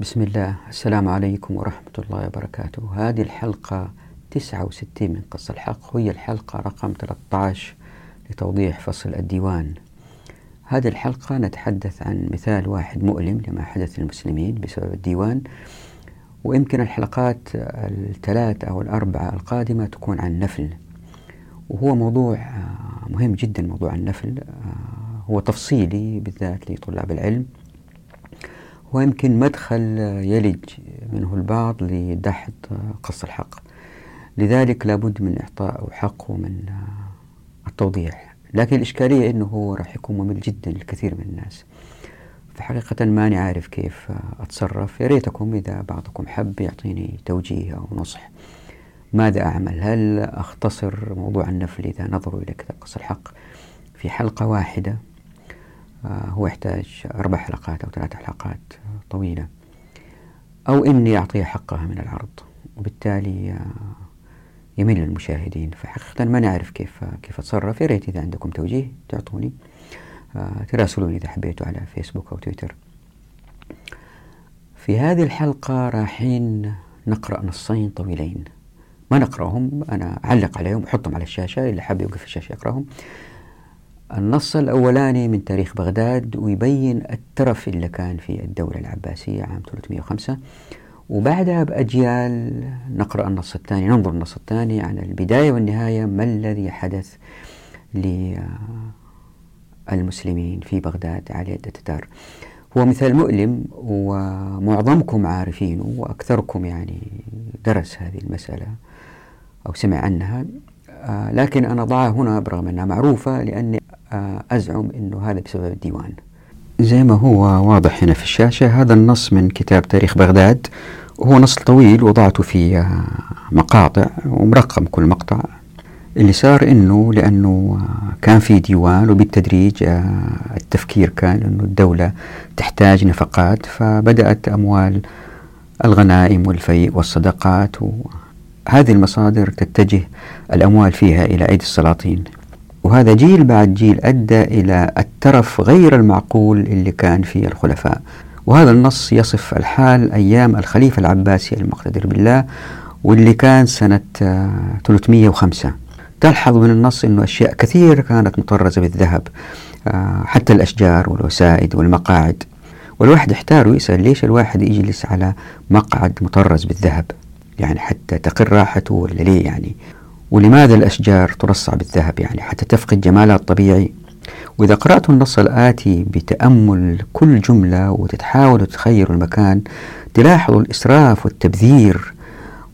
بسم الله. السلام عليكم ورحمة الله وبركاته. هذه الحلقة 69 من قص الحق. وهي الحلقة رقم 13 لتوضيح فصل الديوان. هذه الحلقة نتحدث عن مثال واحد مؤلم لما حدث للمسلمين بسبب الديوان. ويمكن الحلقات الثلاث أو الأربعة القادمة تكون عن النفل وهو موضوع مهم جدا موضوع النفل. هو تفصيلي بالذات لطلاب العلم. ويمكن مدخل يلج منه البعض لدحض قص الحق. لذلك لابد من إعطاء حقه من التوضيح. لكن الإشكالية أنه هو راح يكون ممل جدا للكثير من الناس. فحقيقة ماني عارف كيف أتصرف. يا ريتكم إذا بعضكم حب يعطيني توجيه أو نصح. ماذا أعمل؟ هل أختصر موضوع النفل إذا نظروا إلى كتاب قص الحق في حلقة واحدة؟ هو يحتاج أربع حلقات أو ثلاث حلقات. طويلة. أو إني أعطيه حقها من العرض. وبالتالي يمل المشاهدين فحقيقة ما نعرف كيف كيف أتصرف. يا ريت إذا عندكم توجيه تعطوني. تراسلوني إذا حبيتوا على فيسبوك أو تويتر. في هذه الحلقة رايحين نقرأ نصين طويلين. ما نقرأهم أنا أعلق عليهم وأحطهم على الشاشة. اللي حاب يوقف الشاشة يقرأهم. النص الأولاني من تاريخ بغداد ويبين الترف اللي كان في الدولة العباسية عام 305 وبعدها بأجيال نقرأ النص الثاني ننظر النص الثاني عن البداية والنهاية. ما الذي حدث للمسلمين في بغداد على يد التتار؟ هو مثال مؤلم ومعظمكم عارفينه وأكثركم يعني درس هذه المسألة أو سمع عنها. لكن أنا ضعها هنا برغم أنها معروفة لأني أزعم أنه هذا بسبب الديوان. زي ما هو واضح هنا في الشاشة هذا النص من كتاب تاريخ بغداد. هو نص طويل وضعته في مقاطع ومرقم كل مقطع. اللي صار إنه لأنه كان في ديوان وبالتدريج التفكير كان إنه الدولة تحتاج نفقات. فبدأت أموال الغنائم والفيء والصدقات وهذه المصادر تتجه الأموال فيها إلى أيدي السلاطين. وهذا جيل بعد جيل أدى إلى الترف غير المعقول اللي كان في الخلفاء. وهذا النص يصف الحال أيام الخليفة العباسي المقتدر بالله واللي كان سنة 305 تلحظ من النص أنه أشياء كثيرة كانت مطرزة بالذهب حتى الأشجار والوسائد والمقاعد. والواحد يحتار ويسأل ليش الواحد يجلس على مقعد مطرز بالذهب؟ يعني حتى تقر راحته ولا ليه يعني؟ ولماذا الأشجار ترصع بالذهب يعني حتى تفقد جمالها الطبيعي؟ وإذا قرأت النص الآتي بتأمل كل جملة وتتحاول تتخيل المكان تلاحظ الإسراف والتبذير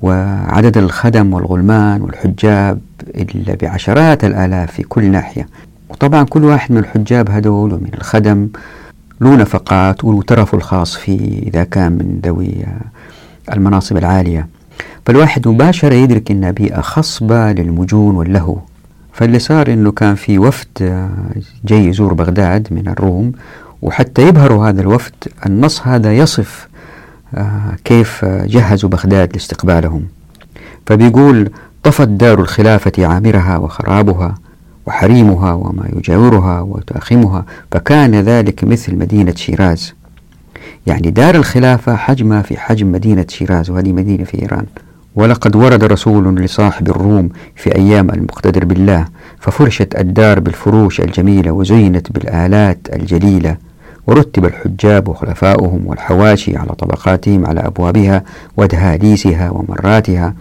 وعدد الخدم والغلمان والحجاب إلا بعشرات الآلاف في كل ناحية. وطبعا كل واحد من الحجاب هدول ومن الخدم له نفقات وله ترفه الخاص فيه إذا كان من ذوي المناصب العالية. فالواحد مباشرة يدرك أنها بيئة خصبة للمجون واللهو. فاللي صار أنه كان في وفد جاي يزور بغداد من الروم وحتى يبهروا هذا الوفد النص هذا يصف كيف جهزوا بغداد لاستقبالهم. فبيقول طفت دار الخلافة عامرها وخرابها وحريمها وما يجاورها وتأخمها فكان ذلك مثل مدينة شيراز. يعني دار الخلافة حجمها في حجم مدينة شيراز وهذه مدينة في إيران. ولقد ورد رسول لصاحب الروم في أيام المقتدر بالله ففرشت الدار بالفروش الجميلة وزينت بالآلات الجليلة ورتب الحجاب وخلفاؤهم والحواشي على طبقاتهم على أبوابها ودهاليسها ومراتها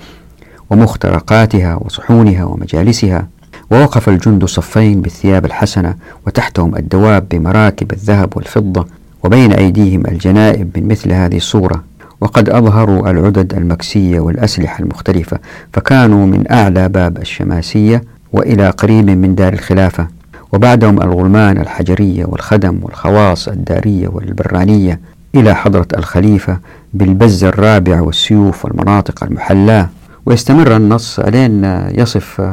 ومخترقاتها وصحونها ومجالسها ووقف الجند صفين بالثياب الحسنة وتحتهم الدواب بمراكب الذهب والفضة وبين أيديهم الجنائب من مثل هذه الصورة. وقد أظهروا العدد المكسية والأسلحة المختلفة فكانوا من أعلى باب الشماسية وإلى قريب من دار الخلافة. وبعدهم الغلمان الحجرية والخدم والخواص الدارية والبرانية إلى حضرة الخليفة بالبز الرابع والسيوف والمناطق المحلاة ويستمر النص لين يصف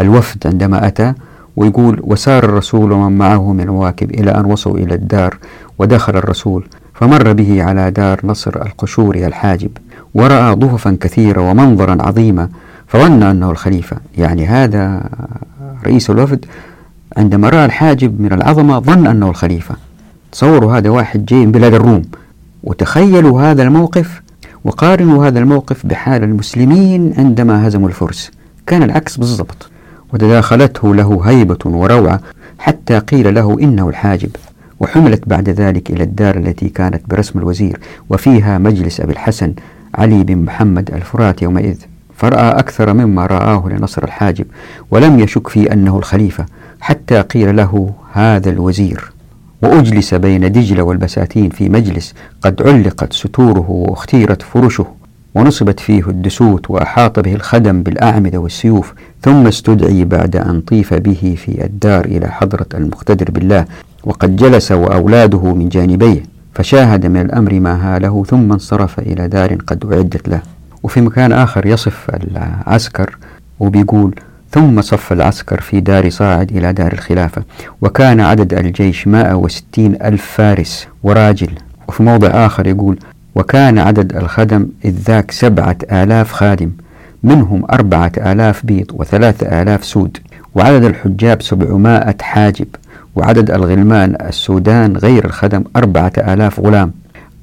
الوفد عندما أتى ويقول وسار الرسول ومن معه من الواكب إلى أن وصلوا إلى الدار ودخل الرسول فمر به على دار نصر القشوري الحاجب ورأى ضففا كثيرة ومنظرا عظيما فظن أنه الخليفة. يعني هذا رئيس الوفد عندما رأى الحاجب من العظمة ظن أنه الخليفة. تصوروا هذا واحد جاي من بلاد الروم وتخيلوا هذا الموقف وقارنوا هذا الموقف بحال المسلمين عندما هزموا الفرس. كان العكس بالضبط وتداخلته له هيبة وروعة حتى قيل له إنه الحاجب. وحملت بعد ذلك إلى الدار التي كانت برسم الوزير وفيها مجلس أبي الحسن علي بن محمد الفرات يومئذ. فرأى أكثر مما رآه لنصر الحاجب ولم يشك في أنه الخليفة حتى قيل له هذا الوزير. وأجلس بين دجلة والبساتين في مجلس قد علقت ستوره واختيرت فرشه ونصبت فيه الدسوت وأحاط به الخدم بالأعمدة والسيوف ثم استدعي بعد أن طيف به في الدار إلى حضرة المقتدر بالله. وقد جلس وأولاده من جانبيه فشاهد من الأمر ما هاله ثم انصرف إلى دار قد أعدت له. وفي مكان آخر يصف العسكر وبيقول ثم صف العسكر في دار صاعد إلى دار الخلافة وكان عدد الجيش 160 ألف فارس وراجل. وفي موضع آخر يقول وكان عدد الخدم إذ ذاك سبعة آلاف خادم منهم أربعة آلاف بيض وثلاثة آلاف سود وعدد الحجاب سبعمائة حاجب. وعدد الغلمان السودان غير الخدم أربعة آلاف غلام.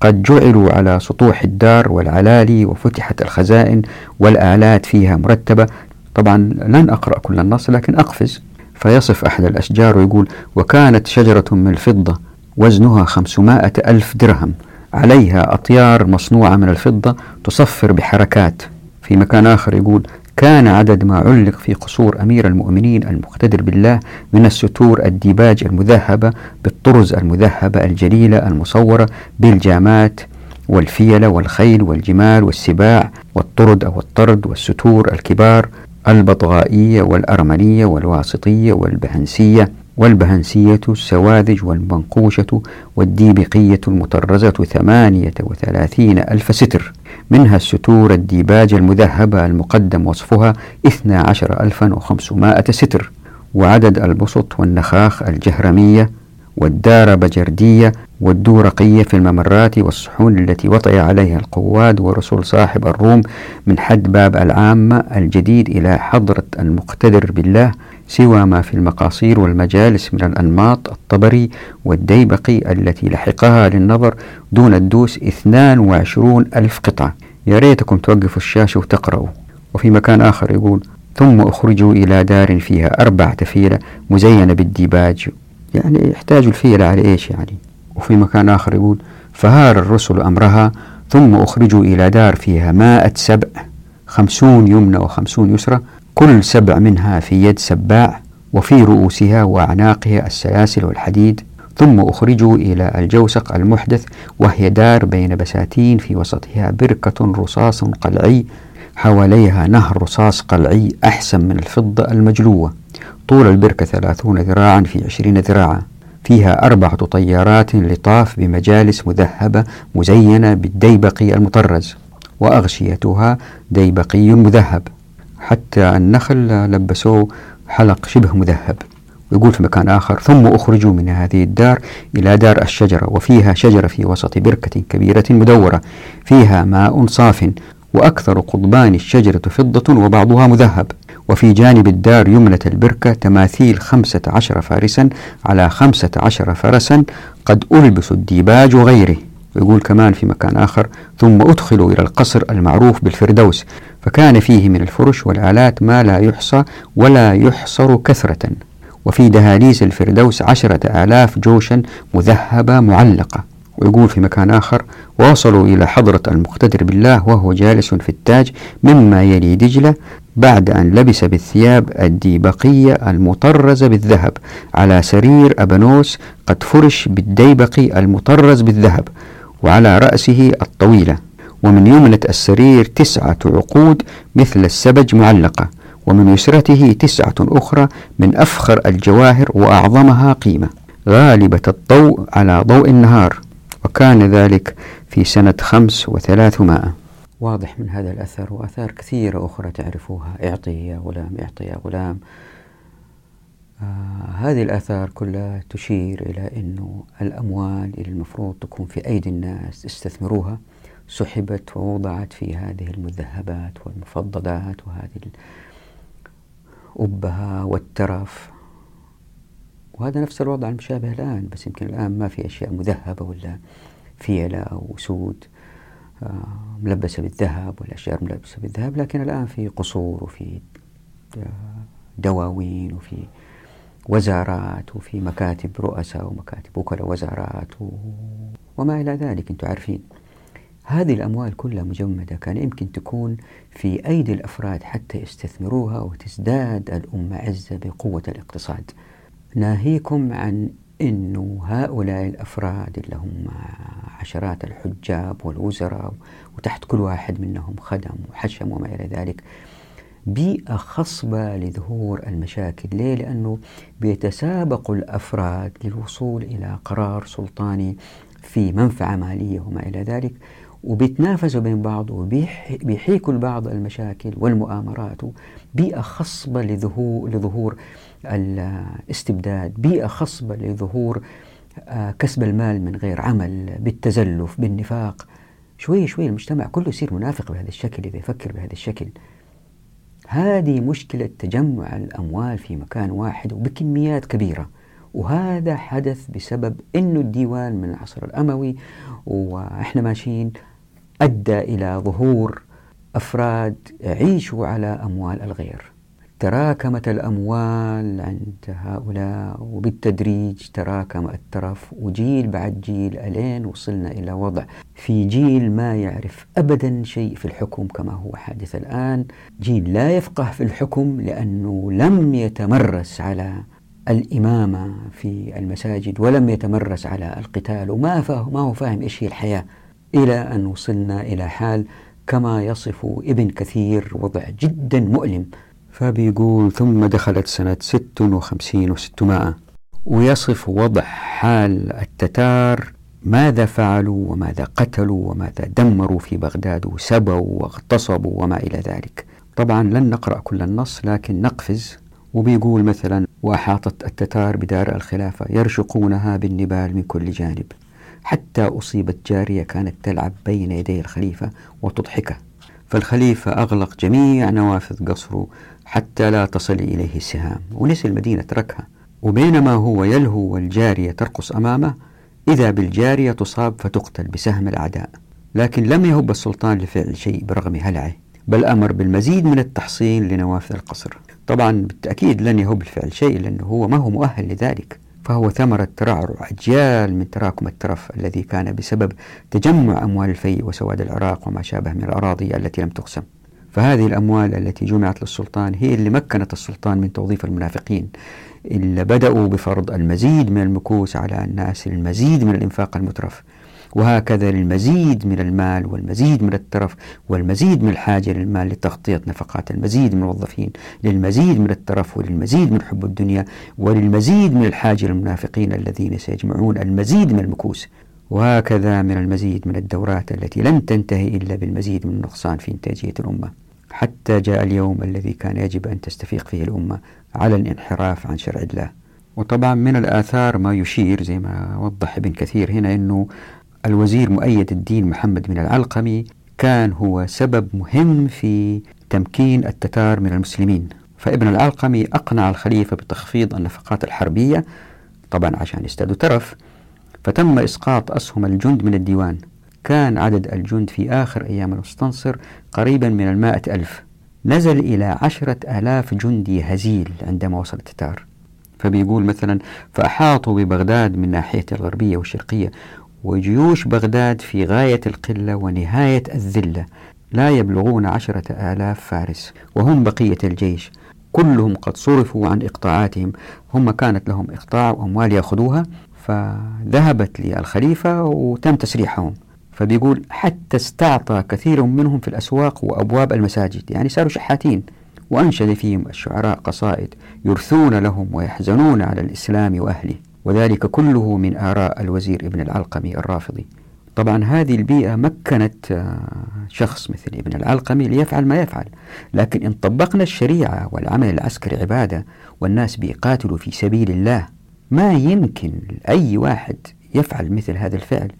قد جعلوا على سطوح الدار والعلالي وفتحت الخزائن والآلات فيها مرتبة. طبعا لن أقرأ كل النص لكن أقفز. فيصف أحد الأشجار ويقول وكانت شجرة من الفضة وزنها خمسمائة ألف درهم. عليها أطيار مصنوعة من الفضة تصفر بحركات. في مكان آخر يقول كان عدد ما علق في قصور أمير المؤمنين المقتدر بالله من الستور الديباج المذهبة بالطرز المذهبة الجليلة المصورة بالجامات والفيلة والخيل والجمال والسباع والطرد أو الطرد والستور الكبار البطغائية والأرمنية والواسطية والبهنسية والبهنسية السواذج والمنقوشة والديبقية المطرزة ثمانية وثلاثين ألف ستر. منها الستور الديباج المذهبة المقدم وصفها اثنا عشر ألفا وخمسمائة ستر. وعدد البسط والنخاخ الجهرمية والدار بجردية والدورقية في الممرات والصحون التي وطئ عليها القواد ورسول صاحب الروم من حد باب العامة الجديد إلى حضرة المقتدر بالله سوى ما في المقاصير والمجالس من الأنماط الطبري والديبقي التي لحقها للنظر دون الدوس 22 ألف قطعة. يا ريتكم توقفوا الشاشة وتقرأوا. وفي مكان آخر يقول ثم أخرجوا إلى دار فيها أربعة فيلة مزينة بالديباج. يعني يحتاج الفيلة على إيش يعني؟ وفي مكان آخر يقول فهار الرسل أمرها ثم أخرجوا إلى دار فيها مائة سبع خمسون يمنى وخمسون يسرى كل سبع منها في يد سباع وفي رؤوسها وأعناقها السلاسل والحديد ثم أخرجوا إلى الجوسق المحدث وهي دار بين بساتين في وسطها بركة رصاص قلعي حواليها نهر رصاص قلعي أحسن من الفضة المجلوة. طول البركة ثلاثون ذراعا في عشرين ذراعا. فيها أربعة طيارات لطاف بمجالس مذهبة مزينة بالديبقي المطرز وأغشيتها ديبقي مذهب. حتى النخل لبسوه حلق شبه مذهب. ويقول في مكان آخر ثم أخرجوا من هذه الدار إلى دار الشجرة وفيها شجرة في وسط بركة كبيرة مدورة فيها ماء صاف وأكثر قضبان الشجرة فضة وبعضها مذهب. وفي جانب الدار يمنة البركة تماثيل خمسة عشر فارسا على خمسة عشر فرسا قد ألبسوا الديباج وغيره. ويقول كمان في مكان آخر ثم أدخلوا إلى القصر المعروف بالفردوس فكان فيه من الفرش والآلات ما لا يحصى ولا يحصر كثرة. وفي دهاليز الفردوس عشرة آلاف جوشا مذهبة معلقة. ويقول في مكان آخر وصلوا إلى حضرة المقتدر بالله وهو جالس في التاج مما يلي دجلة بعد أن لبس بالثياب الديبقية المطرزة بالذهب على سرير أبنوس قد فرش بالديبقي المطرز بالذهب وعلى رأسه الطويلة. ومن يمنة السرير تسعة عقود مثل السبج معلقة ومن يسرته تسعة أخرى من أفخر الجواهر وأعظمها قيمة. غالبة الضوء على ضوء النهار وكان ذلك في سنة خمس وثلاثمائة. واضح من هذا الأثر وأثار كثيرة أخرى تعرفوها. اعطي يا غلام اعطي يا غلام. آه هذه الآثار كلها تشير إلى أنه الأموال اللي المفروض تكون في أيدي الناس استثمروها سحبت ووضعت في هذه المذهبات والمفضلات وهذه الأبهة والترف وهذا نفس الوضع المشابه الآن بس يمكن الآن ما في أشياء مذهبة ولا فيلة وسود آه، ملبسة بالذهب والأشجار ملبسة بالذهب لكن الآن في قصور وفي آه، دواوين وفي وزارات وفي مكاتب رؤساء ومكاتب وكلاء وزارات وما إلى ذلك أنتم عارفين. هذه الأموال كلها مجمدة كان يمكن تكون في أيدي الأفراد حتى يستثمروها وتزداد الأمة عزة بقوة الاقتصاد. ناهيكم عن أنه هؤلاء الأفراد اللي هم عشرات الحجاب والوزراء وتحت كل واحد منهم خدم وحشم وما إلى ذلك بيئة خصبة لظهور المشاكل. ليه؟ لأنه بيتسابق الأفراد للوصول إلى قرار سلطاني في منفعة مالية وما إلى ذلك. وبيتنافسوا بين بعض وبيحيكوا البعض المشاكل والمؤامرات بيئة خصبة لظهور, لظهور الاستبداد بيئة خصبة لظهور آه، كسب المال من غير عمل بالتزلف بالنفاق. شوي شوي المجتمع كله يصير منافق بهذا الشكل إذا يفكر بهذا الشكل. هذه مشكلة تجمع الأموال في مكان واحد وبكميات كبيرة وهذا حدث بسبب أنه الديوان من العصر الأموي وإحنا ماشيين أدى إلى ظهور أفراد يعيشوا على أموال الغير. تراكمت الأموال عند هؤلاء وبالتدريج تراكم الترف وجيل بعد جيل ألين وصلنا إلى وضع في جيل ما يعرف أبدا شيء في الحكم كما هو حادث الآن. جيل لا يفقه في الحكم لأنه لم يتمرس على الإمامة في المساجد ولم يتمرس على القتال وما ما هو فاهم إيش هي الحياة. إلى أن وصلنا إلى حال كما يصف ابن كثير وضع جدا مؤلم. فبيقول ثم دخلت سنة 56 و600 ويصف وضع حال التتار ماذا فعلوا وماذا قتلوا وماذا دمروا في بغداد وسبوا واغتصبوا وما إلى ذلك. طبعا لن نقرأ كل النص لكن نقفز. وبيقول مثلا وأحاطت التتار بدار الخلافة يرشقونها بالنبال من كل جانب. حتى أصيبت جارية كانت تلعب بين يدي الخليفة وتضحكه فالخليفة أغلق جميع نوافذ قصره حتى لا تصل إليه السهام ونسي المدينة تركها. وبينما هو يلهو والجارية ترقص أمامه إذا بالجارية تصاب فتقتل بسهم الأعداء. لكن لم يهب السلطان لفعل شيء برغم هلعه بل أمر بالمزيد من التحصين لنوافذ القصر. طبعا بالتأكيد لن يهب لفعل شيء لأنه هو ما هو مؤهل لذلك. فهو ثمرة ترعرع أجيال من تراكم الترف الذي كان بسبب تجمع أموال الفيء وسواد العراق وما شابه من الأراضي التي لم تقسم. فهذه الأموال التي جمعت للسلطان هي اللي مكنت السلطان من توظيف المنافقين. اللي بدأوا بفرض المزيد من المكوس على الناس المزيد من الإنفاق المترف. وهكذا للمزيد من المال والمزيد من الترف والمزيد من الحاجة للمال لتغطية نفقات المزيد من الموظفين للمزيد من الترف وللمزيد من حب الدنيا وللمزيد من الحاجة للمنافقين الذين سيجمعون المزيد من المكوس. وهكذا من المزيد من الدورات التي لن تنتهي إلا بالمزيد من النقصان في إنتاجية الأمة. حتى جاء اليوم الذي كان يجب أن تستفيق فيه الأمة على الانحراف عن شرع الله. وطبعا من الآثار ما يشير زي ما وضح ابن كثير هنا أنه الوزير مؤيد الدين محمد من العلقمي كان هو سبب مهم في تمكين التتار من المسلمين. فابن العلقمي أقنع الخليفة بتخفيض النفقات الحربية طبعا عشان يستادوا ترف فتم إسقاط أسهم الجند من الديوان. كان عدد الجند في آخر أيام المستنصر قريبا من المائة ألف. نزل إلى عشرة آلاف جندي هزيل عندما وصل التتار. فبيقول مثلا فأحاطوا ببغداد من ناحية الغربية والشرقية وجيوش بغداد في غاية القلة ونهاية الذلة. لا يبلغون عشرة آلاف فارس وهم بقية الجيش. كلهم قد صرفوا عن إقطاعاتهم. هم كانت لهم إقطاع وأموال يأخذوها فذهبت للخليفة وتم تسريحهم. فبيقول حتى استعطى كثير منهم في الأسواق وأبواب المساجد يعني صاروا شحاتين. وأنشد فيهم الشعراء قصائد يرثون لهم ويحزنون على الإسلام وأهله. وذلك كله من آراء الوزير ابن العلقمي الرافضي. طبعا هذه البيئة مكنت آه، شخص مثل ابن العلقمي ليفعل ما يفعل. لكن إن طبقنا الشريعة والعمل العسكري عبادة والناس بيقاتلوا في سبيل الله ما يمكن أي واحد يفعل مثل هذا الفعل.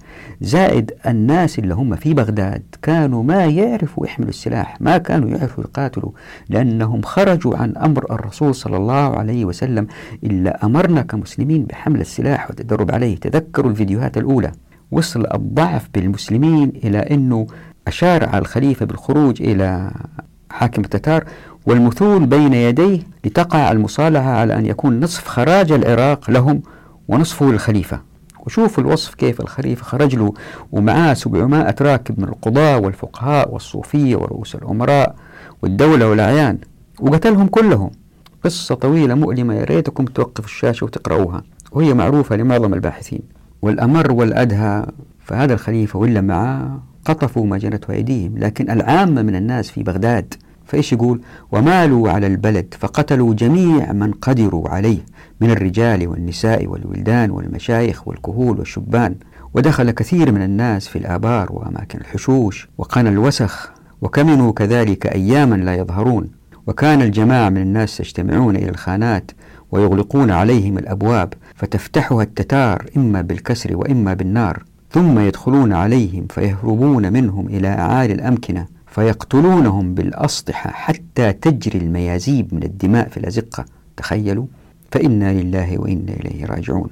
زائد الناس اللي هم في بغداد كانوا ما يعرفوا يحملوا السلاح ما كانوا يعرفوا يقاتلوا لأنهم خرجوا عن أمر الرسول صلى الله عليه وسلم إلا أمرنا كمسلمين بحمل السلاح والتدرب عليه. تذكروا الفيديوهات الأولى. وصل الضعف بالمسلمين إلى أنه أشار على الخليفة بالخروج إلى حاكم التتار والمثول بين يديه لتقع المصالحة على أن يكون نصف خراج العراق لهم ونصفه للخليفة. وشوفوا الوصف كيف الخليفة خرج له ومعاه 700 راكب من القضاة والفقهاء والصوفية ورؤوس الأمراء والدولة والأعيان وقتلهم كلهم. قصة طويلة مؤلمة يا ريتكم توقفوا الشاشة وتقرأوها وهي معروفة لمعظم الباحثين. والأمر والأدهى فهذا الخليفة ولا معاه قطفوا ما جنته أيديهم. لكن العامة من الناس في بغداد فإيش يقول؟ ومالوا على البلد فقتلوا جميع من قدروا عليه من الرجال والنساء والولدان والمشايخ والكهول والشبان ودخل كثير من الناس في الآبار وأماكن الحشوش وقنا الوسخ وكمنوا كذلك أياما لا يظهرون وكان الجماعة من الناس يجتمعون إلى الخانات ويغلقون عليهم الأبواب فتفتحها التتار إما بالكسر وإما بالنار ثم يدخلون عليهم فيهربون منهم إلى أعالي الأمكنة فيقتلونهم بالأسطحة حتى تجري الميازيب من الدماء في الأزقة. تخيلوا فإنا لله وإنا إليه راجعون.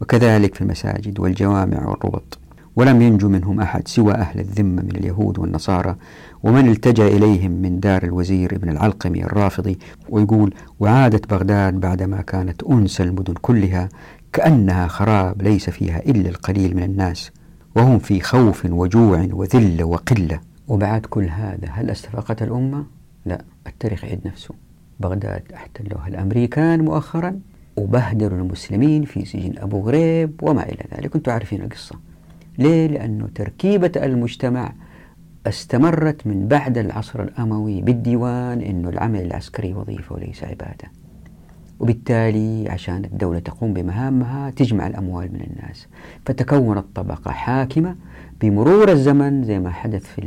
وكذلك في المساجد والجوامع والربط. ولم ينجو منهم أحد سوى أهل الذمة من اليهود والنصارى. ومن التجأ إليهم من دار الوزير ابن العلقمي الرافضي ويقول وعادت بغداد بعدما كانت أنس المدن كلها كأنها خراب ليس فيها إلا القليل من الناس. وهم في خوف وجوع وذلة وقلة. وبعد كل هذا هل استفاقت الأمة؟ لا التاريخ يعيد نفسه بغداد احتلوها الأمريكان مؤخرا وبهدلوا المسلمين في سجن أبو غريب وما إلى ذلك أنتم عارفين القصة ليه؟ لأنه تركيبة المجتمع استمرت من بعد العصر الأموي بالديوان أنه العمل العسكري وظيفة وليس عبادة وبالتالي عشان الدولة تقوم بمهامها تجمع الأموال من الناس. فتكونت طبقة حاكمة بمرور الزمن زي ما حدث في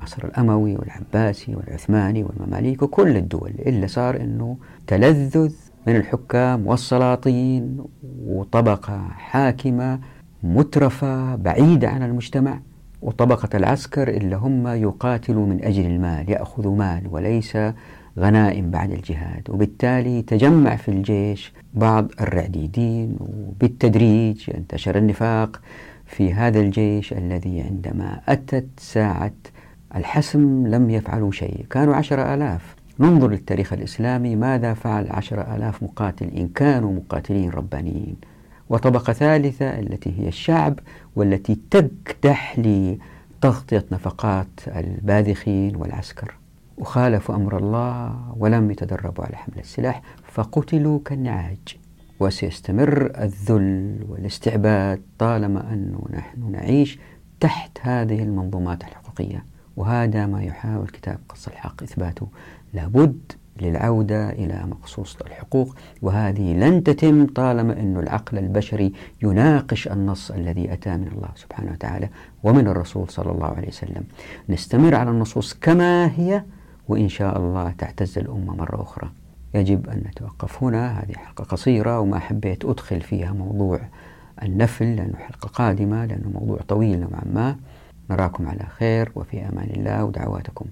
العصر الأموي والعباسي والعثماني والمماليك وكل الدول إلا صار أنه تلذذ من الحكام والسلاطين وطبقة حاكمة مترفة بعيدة عن المجتمع وطبقة العسكر اللي هم يقاتلوا من أجل المال يأخذوا مال وليس غنائم بعد الجهاد وبالتالي تجمع في الجيش بعض الرعديدين وبالتدريج انتشر النفاق في هذا الجيش الذي عندما أتت ساعة الحسم لم يفعلوا شيء. كانوا عشر آلاف. ننظر للتاريخ الإسلامي ماذا فعل عشر آلاف مقاتل إن كانوا مقاتلين ربانيين؟ وطبقة ثالثة التي هي الشعب والتي تكدح لتغطية نفقات الباذخين والعسكر. وخالفوا أمر الله ولم يتدربوا على حمل السلاح فقتلوا كالنعاج. وسيستمر الذل والاستعباد طالما أنه نحن نعيش تحت هذه المنظومات الحقوقية. وهذا ما يحاول كتاب قص الحق إثباته. لابد للعودة إلى مقصوصة الحقوق وهذه لن تتم طالما أن العقل البشري يناقش النص الذي أتى من الله سبحانه وتعالى ومن الرسول صلى الله عليه وسلم. نستمر على النصوص كما هي وإن شاء الله تعتز الأمة مرة أخرى. يجب أن نتوقف هنا. هذه حلقة قصيرة وما حبيت أدخل فيها موضوع النفل لأنه حلقة قادمة لأنه موضوع طويل نوعا ما. نراكم على خير وفي أمان الله ودعواتكم.